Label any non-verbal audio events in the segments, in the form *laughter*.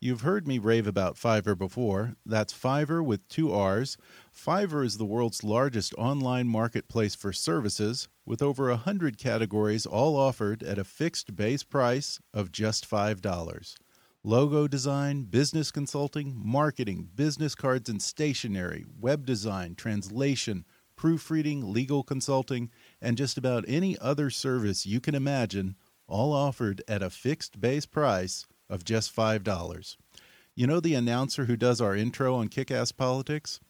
You've heard me rave about Fiverr before. That's Fiverr with two R's. Fiverr is the world's largest online marketplace for services, with over a hundred categories all offered at a fixed base price of just $5. Logo design, business consulting, marketing, business cards and stationery, web design, translation, proofreading, legal consulting, and just about any other service you can imagine all offered at a fixed base price of just $5. You know the announcer who does our intro on Kick Ass Politics?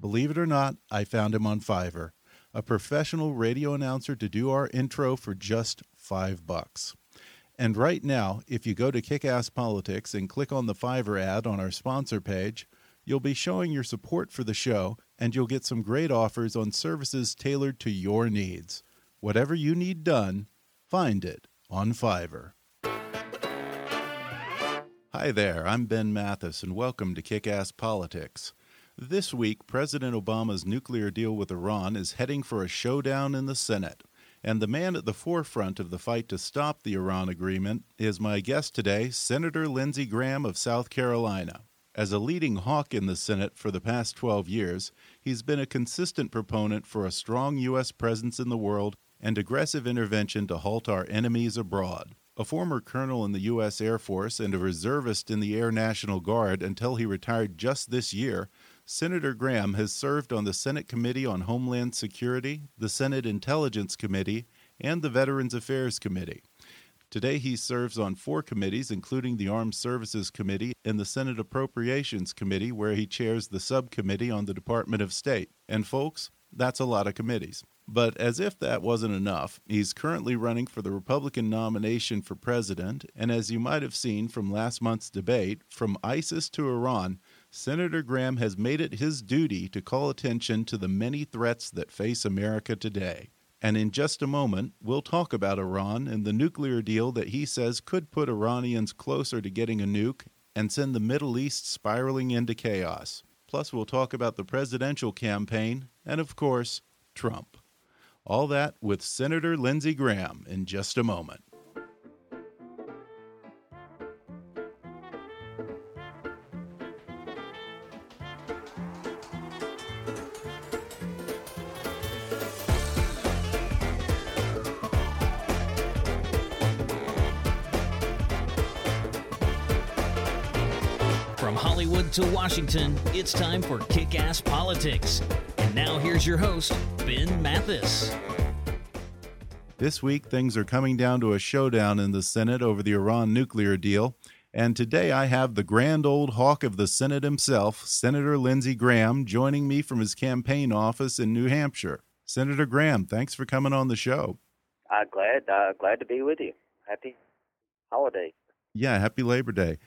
Believe it or not, I found him on Fiverr, a professional radio announcer to do our intro for just 5 bucks. And right now, if you go to Kick Ass Politics and click on the Fiverr ad on our sponsor page, you'll be showing your support for the show and you'll get some great offers on services tailored to your needs. Whatever you need done, find it on Fiverr. Hi there, I'm Ben Mathis, and welcome to Kick Ass Politics. This week, President Obama's nuclear deal with Iran is heading for a showdown in the Senate. And the man at the forefront of the fight to stop the Iran agreement is my guest today, Senator Lindsey Graham of South Carolina. As a leading hawk in the Senate for the past 12 years, he's been a consistent proponent for a strong U.S. presence in the world and aggressive intervention to halt our enemies abroad. A former colonel in the U.S. Air Force and a reservist in the Air National Guard until he retired just this year, Senator Graham has served on the Senate Committee on Homeland Security, the Senate Intelligence Committee, and the Veterans Affairs Committee. Today, he serves on four committees, including the Armed Services Committee and the Senate Appropriations Committee, where he chairs the subcommittee on the Department of State. And, folks, that's a lot of committees. But as if that wasn't enough, he's currently running for the Republican nomination for president. And as you might have seen from last month's debate, from ISIS to Iran, Senator Graham has made it his duty to call attention to the many threats that face America today. And in just a moment, we'll talk about Iran and the nuclear deal that he says could put Iranians closer to getting a nuke and send the Middle East spiraling into chaos. Plus, we'll talk about the presidential campaign and, of course, Trump. All that with Senator Lindsey Graham in just a moment. From Hollywood to Washington, it's time for Kick Ass Politics. And now here's your host, Ben Mathis. This week, things are coming down to a showdown in the Senate over the Iran nuclear deal. And today I have the grand old hawk of the Senate himself, Senator Lindsey Graham, joining me from his campaign office in New Hampshire. Senator Graham, thanks for coming on the show. Uh, glad, uh, glad to be with you. Happy holiday. Yeah, happy Labor Day.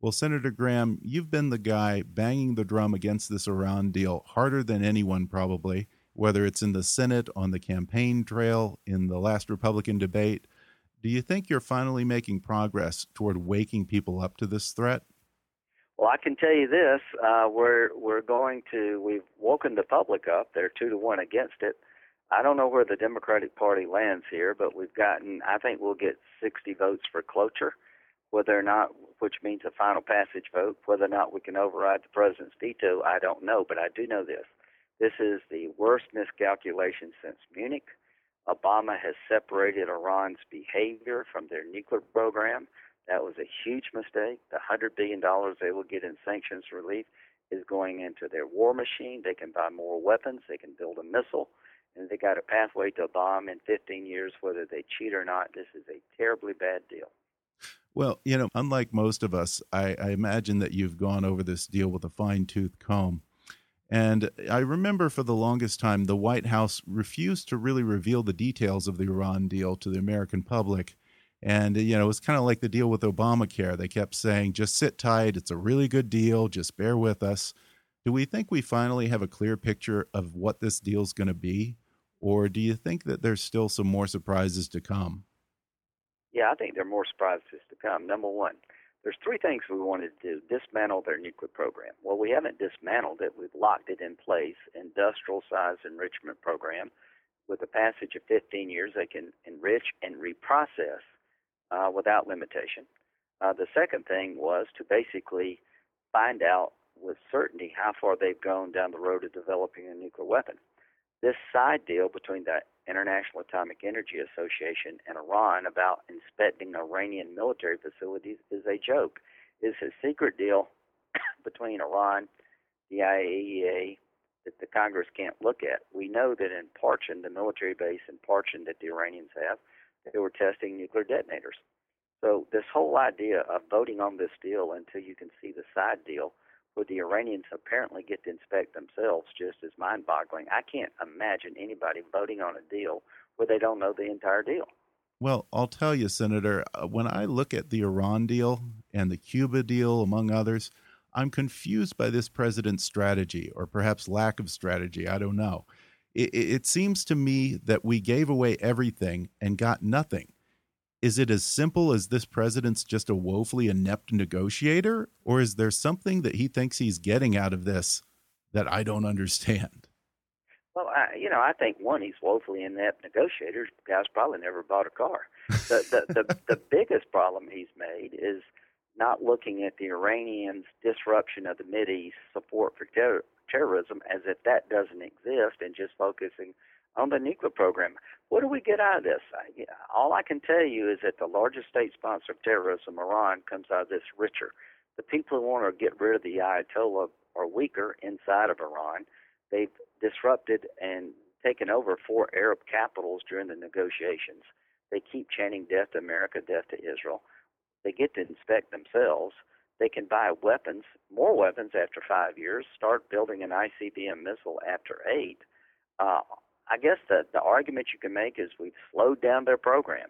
Well, Senator Graham, you've been the guy banging the drum against this Iran deal harder than anyone, probably, whether it's in the Senate, on the campaign trail, in the last Republican debate. Do you think you're finally making progress toward waking people up to this threat? Well, I can tell you this: uh, we're we're going to we've woken the public up. They're two to one against it. I don't know where the Democratic Party lands here, but we've gotten. I think we'll get 60 votes for cloture. Whether or not which means a final passage vote. Whether or not we can override the president's veto, I don't know, but I do know this. This is the worst miscalculation since Munich. Obama has separated Iran's behavior from their nuclear program. That was a huge mistake. The $100 billion they will get in sanctions relief is going into their war machine. They can buy more weapons, they can build a missile, and they got a pathway to a bomb in 15 years, whether they cheat or not. This is a terribly bad deal. Well, you know, unlike most of us, I, I imagine that you've gone over this deal with a fine tooth comb. And I remember for the longest time, the White House refused to really reveal the details of the Iran deal to the American public. And, you know, it was kind of like the deal with Obamacare. They kept saying, just sit tight. It's a really good deal. Just bear with us. Do we think we finally have a clear picture of what this deal is going to be? Or do you think that there's still some more surprises to come? Yeah, I think there are more surprises to come. Number one, there's three things we wanted to do dismantle their nuclear program. Well, we haven't dismantled it, we've locked it in place. Industrial size enrichment program. With the passage of 15 years, they can enrich and reprocess uh, without limitation. Uh, the second thing was to basically find out with certainty how far they've gone down the road of developing a nuclear weapon. This side deal between the International Atomic Energy Association and Iran about inspecting Iranian military facilities is a joke. It's a secret deal *coughs* between Iran, the IAEA, that the Congress can't look at. We know that in Parchin, the military base in Parchin that the Iranians have, they were testing nuclear detonators. So this whole idea of voting on this deal until you can see the side deal where the Iranians apparently get to inspect themselves just as mind boggling. I can't imagine anybody voting on a deal where they don't know the entire deal. Well, I'll tell you, Senator, uh, when I look at the Iran deal and the Cuba deal, among others, I'm confused by this president's strategy, or perhaps lack of strategy. I don't know. It, it seems to me that we gave away everything and got nothing. Is it as simple as this president's just a woefully inept negotiator, or is there something that he thinks he's getting out of this that I don't understand? Well, I, you know, I think one, he's woefully inept negotiator. Guy's probably never bought a car. The the the, *laughs* the biggest problem he's made is not looking at the Iranians' disruption of the Mid East support for ter- terrorism as if that doesn't exist, and just focusing on the nuclear program. What do we get out of this? All I can tell you is that the largest state sponsor of terrorism, Iran, comes out of this richer. The people who want to get rid of the Ayatollah are weaker inside of Iran. They've disrupted and taken over four Arab capitals during the negotiations. They keep chanting death to America, death to Israel. They get to inspect themselves. They can buy weapons, more weapons after five years, start building an ICBM missile after eight. Uh, I guess the, the argument you can make is we've slowed down their program.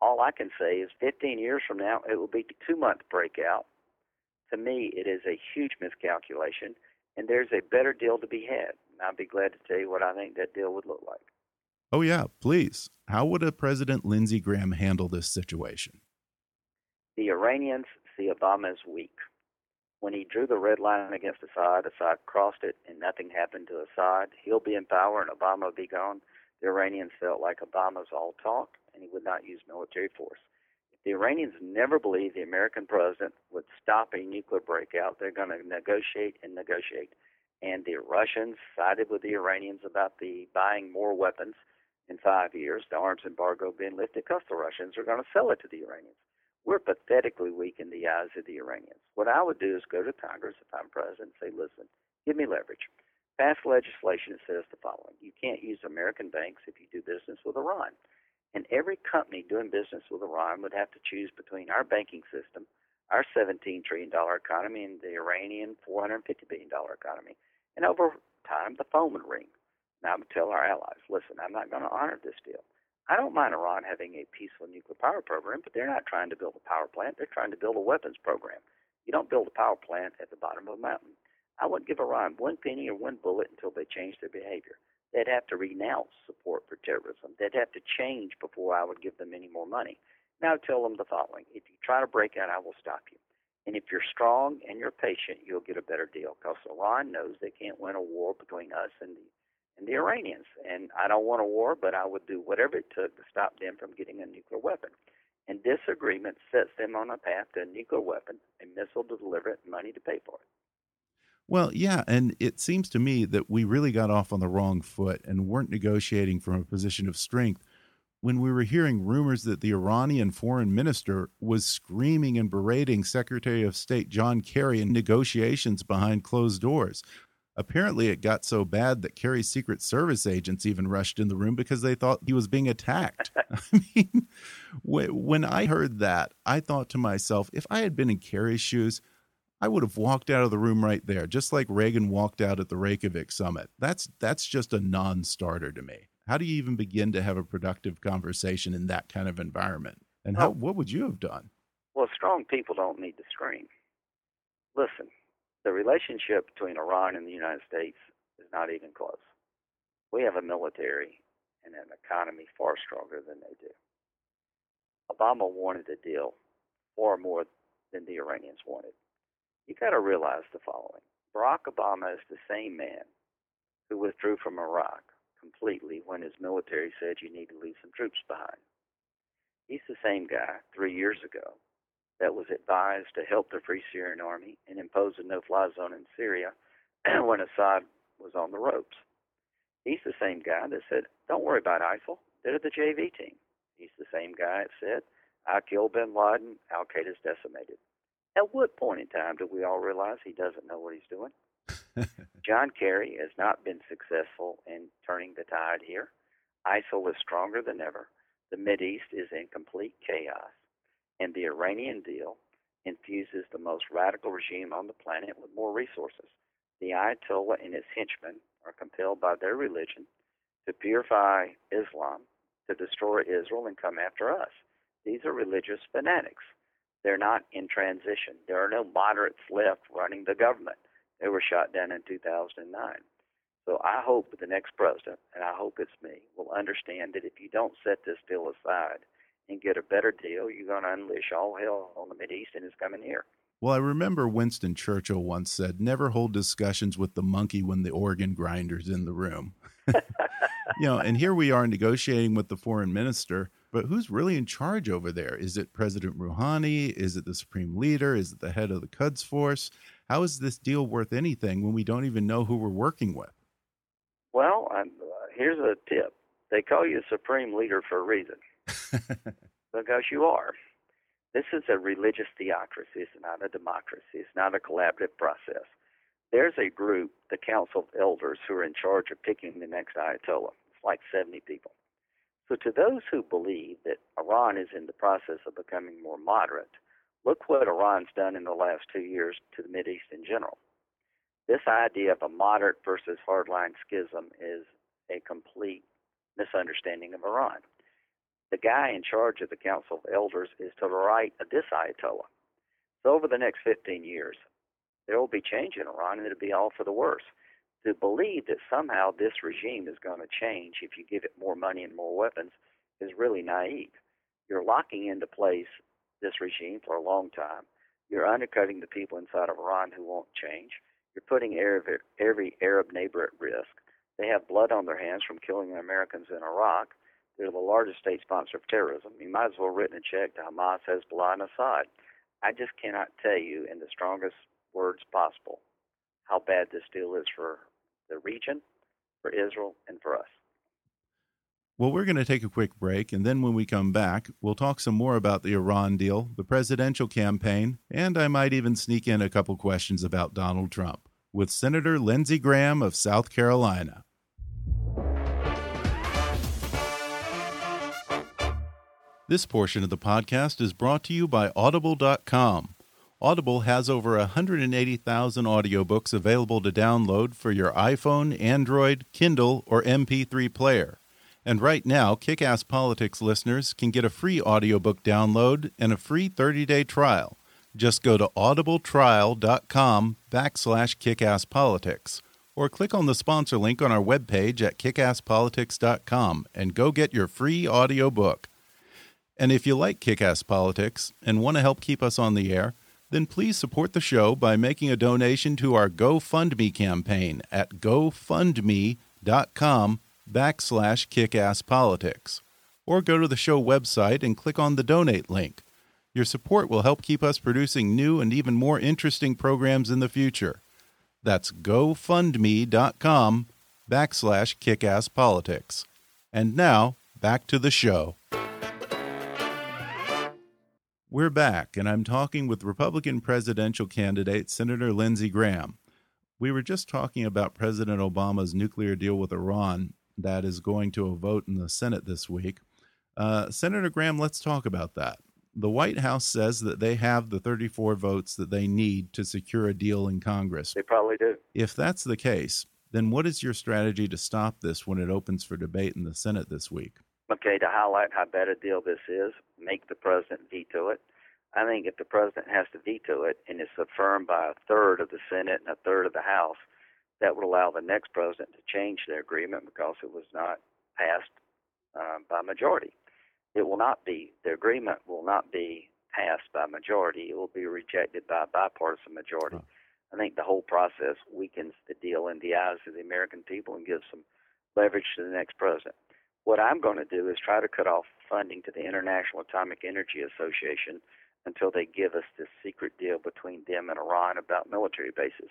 All I can say is 15 years from now, it will be a two month breakout. To me, it is a huge miscalculation, and there's a better deal to be had. And I'd be glad to tell you what I think that deal would look like. Oh, yeah, please. How would a President Lindsey Graham handle this situation? The Iranians see Obama as weak when he drew the red line against Assad, Assad crossed it and nothing happened to Assad. He'll be in power and Obama will be gone. The Iranians felt like Obama's all talk and he would not use military force. If the Iranians never believed the American president would stop a nuclear breakout, they're going to negotiate and negotiate. And the Russians sided with the Iranians about the buying more weapons in five years, the arms embargo being lifted because the Russians are going to sell it to the Iranians we're pathetically weak in the eyes of the Iranians. What I would do is go to Congress if I'm president and say, listen, give me leverage. Pass legislation that says the following You can't use American banks if you do business with Iran. And every company doing business with Iran would have to choose between our banking system, our $17 trillion economy, and the Iranian $450 billion economy. And over time, the phone would ring. Now I would tell our allies, listen, I'm not going to honor this deal. I don't mind Iran having a peaceful nuclear power program, but they're not trying to build a power plant. They're trying to build a weapons program. You don't build a power plant at the bottom of a mountain. I wouldn't give Iran one penny or one bullet until they change their behavior. They'd have to renounce support for terrorism. They'd have to change before I would give them any more money. Now tell them the following. If you try to break out, I will stop you. And if you're strong and you're patient, you'll get a better deal because Iran knows they can't win a war between us and the and the Iranians. And I don't want a war, but I would do whatever it took to stop them from getting a nuclear weapon. and disagreement sets them on a path to a nuclear weapon, a missile to deliver it, and money to pay for it. Well, yeah, and it seems to me that we really got off on the wrong foot and weren't negotiating from a position of strength when we were hearing rumors that the Iranian foreign minister was screaming and berating Secretary of State John Kerry in negotiations behind closed doors. Apparently, it got so bad that Kerry's Secret Service agents even rushed in the room because they thought he was being attacked. *laughs* I mean, when I heard that, I thought to myself, if I had been in Kerry's shoes, I would have walked out of the room right there, just like Reagan walked out at the Reykjavik summit. That's that's just a non-starter to me. How do you even begin to have a productive conversation in that kind of environment? And how, what would you have done? Well, strong people don't need to scream. Listen, the relationship between Iran and the United States is not even close. We have a military and an economy far stronger than they do. Obama wanted a deal far more than the Iranians wanted. You got to realize the following Barack Obama is the same man who withdrew from Iraq completely when his military said you need to leave some troops behind. He's the same guy three years ago that was advised to help the Free Syrian Army and impose a no fly zone in Syria *clears throat* when Assad was on the ropes. He's the same guy that said, Don't worry about ISIL, they're the JV team. He's the same guy that said, I killed bin Laden, Al Qaeda's decimated. At what point in time do we all realize he doesn't know what he's doing? *laughs* John Kerry has not been successful in turning the tide here. ISIL is stronger than ever. The East is in complete chaos and the Iranian deal infuses the most radical regime on the planet with more resources. The Ayatollah and his henchmen are compelled by their religion to purify Islam, to destroy Israel, and come after us. These are religious fanatics. They're not in transition. There are no moderates left running the government. They were shot down in 2009. So I hope the next president, and I hope it's me, will understand that if you don't set this deal aside, and get a better deal, you're going to unleash all hell on the East, and it's coming here. Well, I remember Winston Churchill once said, "Never hold discussions with the monkey when the organ grinder's in the room." *laughs* you know, and here we are negotiating with the foreign minister, but who's really in charge over there? Is it President Rouhani? Is it the supreme leader? Is it the head of the Quds Force? How is this deal worth anything when we don't even know who we're working with? Well, uh, here's a tip: they call you supreme leader for a reason. *laughs* because you are. This is a religious theocracy. It's not a democracy. It's not a collaborative process. There's a group, the Council of Elders, who are in charge of picking the next Ayatollah. It's like 70 people. So, to those who believe that Iran is in the process of becoming more moderate, look what Iran's done in the last two years to the Middle East in general. This idea of a moderate versus hardline schism is a complete misunderstanding of Iran the guy in charge of the Council of Elders is to the right of this Ayatollah. So over the next 15 years, there will be change in Iran, and it'll be all for the worse. To believe that somehow this regime is going to change if you give it more money and more weapons is really naive. You're locking into place this regime for a long time. You're undercutting the people inside of Iran who won't change. You're putting every, every Arab neighbor at risk. They have blood on their hands from killing Americans in Iraq. They're the largest state sponsor of terrorism. You might as well have written a check to Hamas, Hezbollah, and Assad. I just cannot tell you in the strongest words possible how bad this deal is for the region, for Israel, and for us. Well, we're going to take a quick break, and then when we come back, we'll talk some more about the Iran deal, the presidential campaign, and I might even sneak in a couple questions about Donald Trump with Senator Lindsey Graham of South Carolina. This portion of the podcast is brought to you by Audible.com. Audible has over 180,000 audiobooks available to download for your iPhone, Android, Kindle, or MP3 player. And right now, Kickass Politics listeners can get a free audiobook download and a free 30-day trial. Just go to audibletrial.com backslash kickasspolitics or click on the sponsor link on our webpage at kickasspolitics.com and go get your free audiobook. And if you like kick ass politics and want to help keep us on the air, then please support the show by making a donation to our GoFundMe campaign at gofundme.com backslash kickasspolitics. or go to the show website and click on the donate link. Your support will help keep us producing new and even more interesting programs in the future. That's gofundme.com backslash kickasspolitics. And now, back to the show. We're back, and I'm talking with Republican presidential candidate Senator Lindsey Graham. We were just talking about President Obama's nuclear deal with Iran that is going to a vote in the Senate this week. Uh, Senator Graham, let's talk about that. The White House says that they have the 34 votes that they need to secure a deal in Congress. They probably do. If that's the case, then what is your strategy to stop this when it opens for debate in the Senate this week? Okay, to highlight how bad a deal this is, make the president veto it. I think if the president has to veto it and it's affirmed by a third of the Senate and a third of the House, that would allow the next president to change their agreement because it was not passed uh, by majority. It will not be, the agreement will not be passed by majority. It will be rejected by a bipartisan majority. I think the whole process weakens the deal in the eyes of the American people and gives some leverage to the next president. What I'm going to do is try to cut off funding to the International Atomic Energy Association until they give us this secret deal between them and Iran about military bases.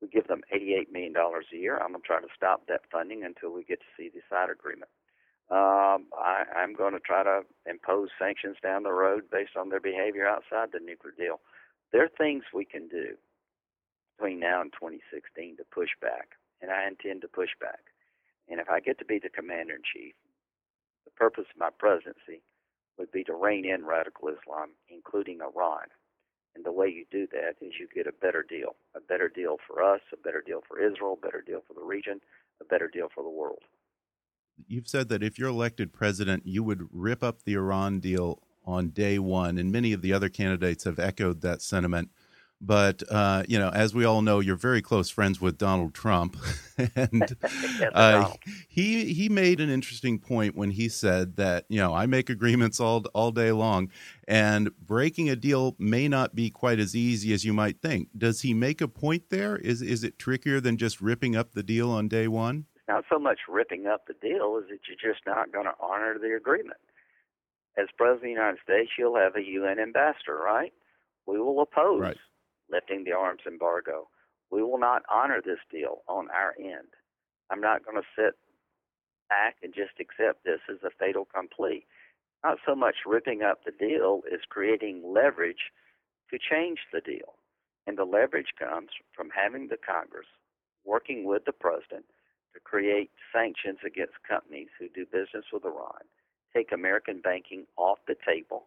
We give them $88 million a year. I'm going to try to stop that funding until we get to see the side agreement. Um, I, I'm going to try to impose sanctions down the road based on their behavior outside the nuclear deal. There are things we can do between now and 2016 to push back, and I intend to push back. And if I get to be the commander in chief, the purpose of my presidency would be to rein in radical Islam, including Iran. And the way you do that is you get a better deal. A better deal for us, a better deal for Israel, a better deal for the region, a better deal for the world. You've said that if you're elected president, you would rip up the Iran deal on day one, and many of the other candidates have echoed that sentiment. But uh, you know, as we all know, you're very close friends with Donald Trump, *laughs* and *laughs* uh, he he made an interesting point when he said that you know I make agreements all all day long, and breaking a deal may not be quite as easy as you might think. Does he make a point there? Is is it trickier than just ripping up the deal on day one? Not so much ripping up the deal as that you're just not going to honor the agreement. As president of the United States, you'll have a UN ambassador, right? We will oppose. Right lifting the arms embargo. We will not honor this deal on our end. I'm not going to sit back and just accept this as a fait accompli. Not so much ripping up the deal as creating leverage to change the deal. And the leverage comes from having the Congress working with the president to create sanctions against companies who do business with Iran, take American banking off the table,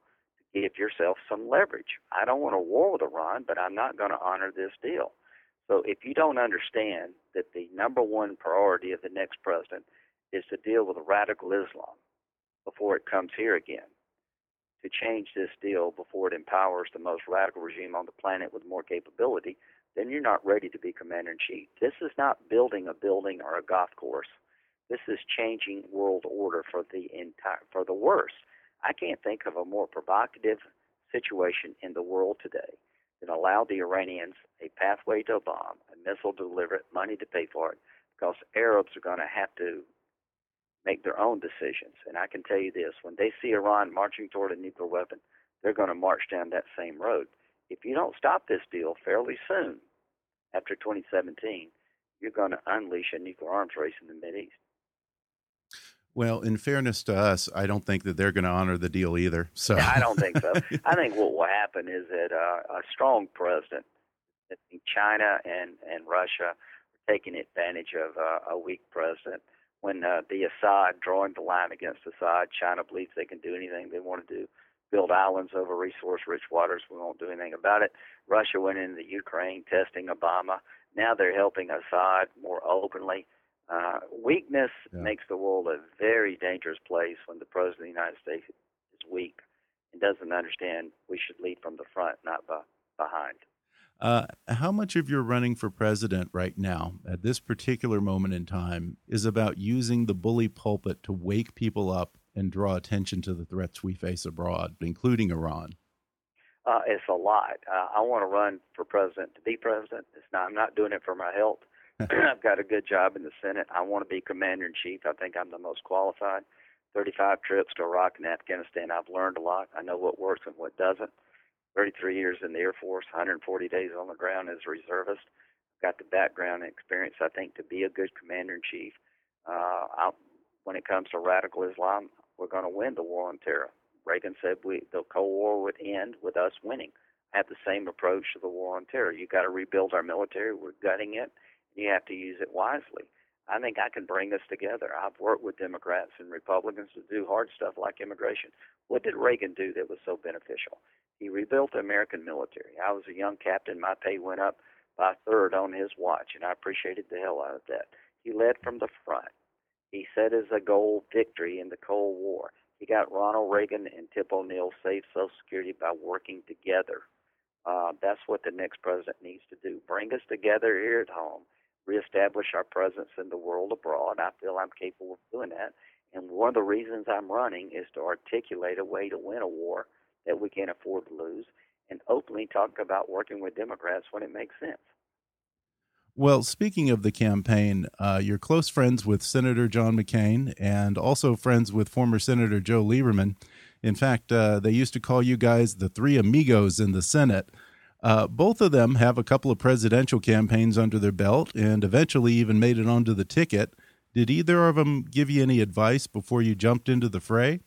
give yourself some leverage. I don't want a war with Iran, but I'm not going to honor this deal. So if you don't understand that the number one priority of the next president is to deal with radical Islam before it comes here again, to change this deal before it empowers the most radical regime on the planet with more capability, then you're not ready to be commander in chief. This is not building a building or a golf course. This is changing world order for the entire for the worse. I can't think of a more provocative situation in the world today than allow the Iranians a pathway to a bomb, a missile to deliver it, money to pay for it, because Arabs are going to have to make their own decisions. And I can tell you this when they see Iran marching toward a nuclear weapon, they're going to march down that same road. If you don't stop this deal fairly soon, after 2017, you're going to unleash a nuclear arms race in the Mideast. Well, in fairness to us, I don't think that they're going to honor the deal either. So yeah, I don't think so. *laughs* I think what will happen is that uh, a strong president, China and and Russia, are taking advantage of uh, a weak president. When uh, the Assad drawing the line against Assad, China believes they can do anything they want to do. Build islands over resource-rich waters. We won't do anything about it. Russia went into Ukraine testing Obama. Now they're helping Assad more openly. Uh, weakness yeah. makes the world a very dangerous place when the president of the United States is weak and doesn't understand we should lead from the front, not behind. Uh, how much of your running for president right now, at this particular moment in time, is about using the bully pulpit to wake people up and draw attention to the threats we face abroad, including Iran? Uh, it's a lot. Uh, I want to run for president to be president. It's not, I'm not doing it for my health. *laughs* I've got a good job in the Senate. I want to be commander in chief. I think I'm the most qualified. 35 trips to Iraq and Afghanistan. I've learned a lot. I know what works and what doesn't. 33 years in the Air Force, 140 days on the ground as a reservist. Got the background and experience, I think, to be a good commander in chief. Uh, when it comes to radical Islam, we're going to win the war on terror. Reagan said we, the Cold War would end with us winning. I have the same approach to the war on terror. You've got to rebuild our military. We're gutting it. You have to use it wisely. I think I can bring us together. I've worked with Democrats and Republicans to do hard stuff like immigration. What did Reagan do that was so beneficial? He rebuilt the American military. I was a young captain. My pay went up by a third on his watch, and I appreciated the hell out of that. He led from the front. He set as a goal victory in the Cold War. He got Ronald Reagan and Tip O'Neill saved Social Security by working together. Uh, that's what the next president needs to do. Bring us together here at home reestablish our presence in the world abroad. I feel I'm capable of doing that. And one of the reasons I'm running is to articulate a way to win a war that we can't afford to lose and openly talk about working with Democrats when it makes sense. Well, speaking of the campaign, uh, you're close friends with Senator John McCain and also friends with former Senator Joe Lieberman. In fact, uh, they used to call you guys the three amigos in the Senate. Uh, both of them have a couple of presidential campaigns under their belt and eventually even made it onto the ticket. Did either of them give you any advice before you jumped into the fray?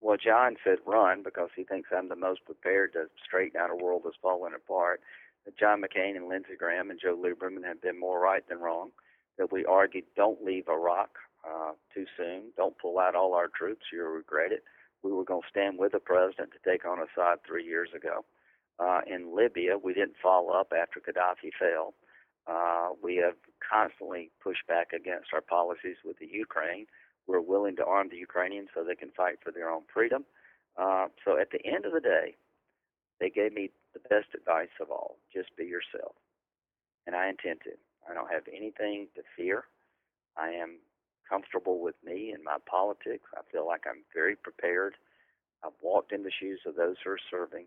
Well, John said run because he thinks I'm the most prepared to straighten out a world that's falling apart. That John McCain and Lindsey Graham and Joe Lieberman have been more right than wrong. That we argued don't leave Iraq uh, too soon, don't pull out all our troops, you'll regret it. We were going to stand with the president to take on Assad three years ago uh, in Libya. We didn't follow up after Gaddafi fell. Uh, we have constantly pushed back against our policies with the Ukraine. We're willing to arm the Ukrainians so they can fight for their own freedom. Uh, so at the end of the day, they gave me the best advice of all just be yourself. And I intend to. I don't have anything to fear. I am comfortable with me and my politics. I feel like I'm very prepared. I've walked in the shoes of those who are serving.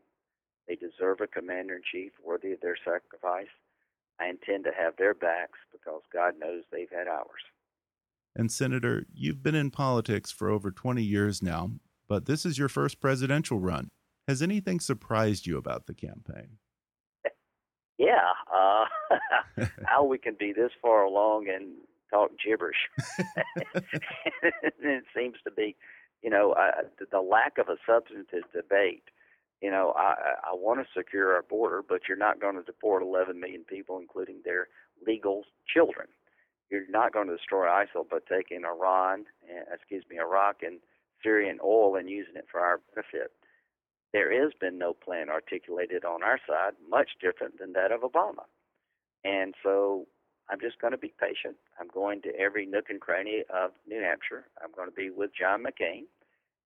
They deserve a commander in chief worthy of their sacrifice. I intend to have their backs because God knows they've had ours. And, Senator, you've been in politics for over 20 years now, but this is your first presidential run. Has anything surprised you about the campaign? *laughs* Yeah. Uh, *laughs* how we can be this far along and talk gibberish. *laughs* it seems to be, you know, uh, the lack of a substantive debate you know, I, I want to secure our border, but you're not going to deport 11 million people, including their legal children. You're not going to destroy ISIL by taking Iran, uh, excuse me, Iraq and Syrian oil and using it for our benefit. There has been no plan articulated on our side, much different than that of Obama. And so I'm just going to be patient. I'm going to every nook and cranny of New Hampshire. I'm going to be with John McCain,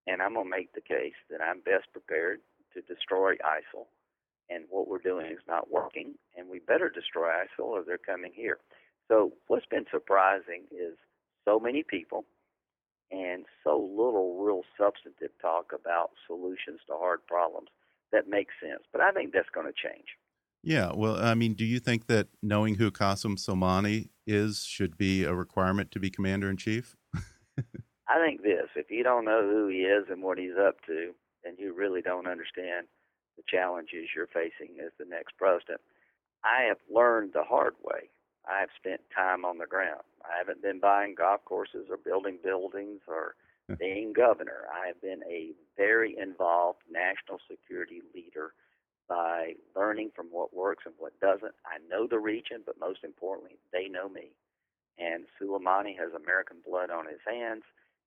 and I'm going to make the case that I'm best prepared to destroy ISIL, and what we're doing is not working, and we better destroy ISIL or they're coming here. So what's been surprising is so many people and so little real substantive talk about solutions to hard problems that makes sense. But I think that's going to change. Yeah, well, I mean, do you think that knowing who Qasem Soleimani is should be a requirement to be commander in chief? *laughs* I think this: if you don't know who he is and what he's up to, then you really don't understand the challenges you're facing as the next president. I have learned the hard way. I have spent time on the ground. I haven't been buying golf courses or building buildings or being governor. I have been a very involved national security leader by learning from what works and what doesn't. I know the region, but most importantly, they know me. And Soleimani has American blood on his hands.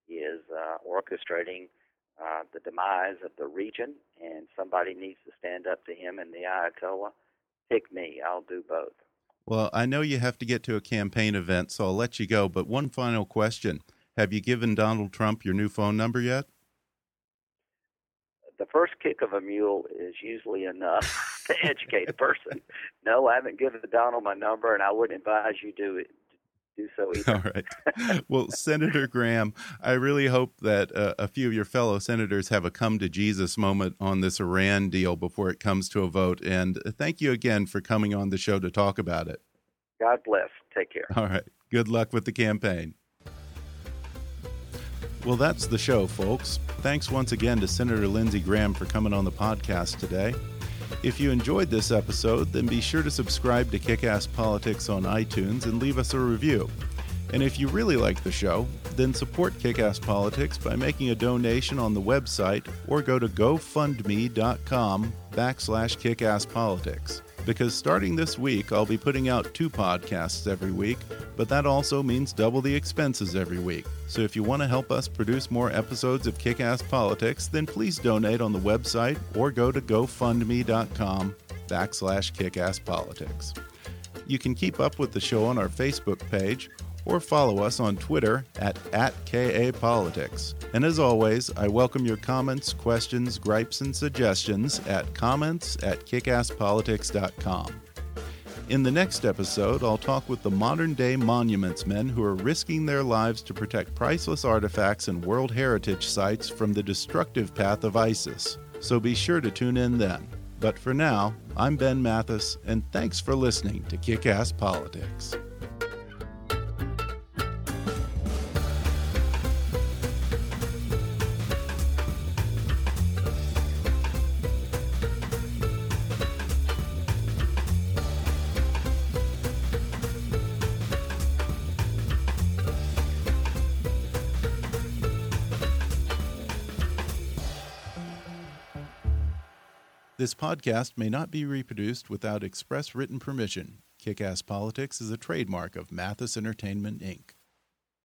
He is uh, orchestrating uh, the demise of the region, and somebody needs to stand up to him and the Ayatollah. Pick me. I'll do both. Well, I know you have to get to a campaign event, so I'll let you go. But one final question Have you given Donald Trump your new phone number yet? The first kick of a mule is usually enough *laughs* to educate a person. No, I haven't given Donald my number, and I wouldn't advise you do it do so *laughs* either. All right. Well, Senator Graham, I really hope that uh, a few of your fellow senators have a come to Jesus moment on this Iran deal before it comes to a vote. And thank you again for coming on the show to talk about it. God bless. Take care. All right. Good luck with the campaign. Well, that's the show, folks. Thanks once again to Senator Lindsey Graham for coming on the podcast today. If you enjoyed this episode, then be sure to subscribe to Kick Ass Politics on iTunes and leave us a review. And if you really like the show, then support Kickass Politics by making a donation on the website or go to gofundme.com backslash kickasspolitics. Because starting this week, I'll be putting out two podcasts every week, but that also means double the expenses every week. So if you want to help us produce more episodes of Kick Ass Politics, then please donate on the website or go to gofundme.com backslash kickasspolitics. You can keep up with the show on our Facebook page or follow us on Twitter at, at KAPolitics. And as always, I welcome your comments, questions, gripes, and suggestions at comments at kickasspolitics.com. In the next episode, I'll talk with the modern day monuments men who are risking their lives to protect priceless artifacts and World Heritage sites from the destructive path of ISIS. So be sure to tune in then. But for now, I'm Ben Mathis, and thanks for listening to Kick Ass Politics. Podcast may not be reproduced without express written permission. Kick Ass Politics is a trademark of Mathis Entertainment, Inc.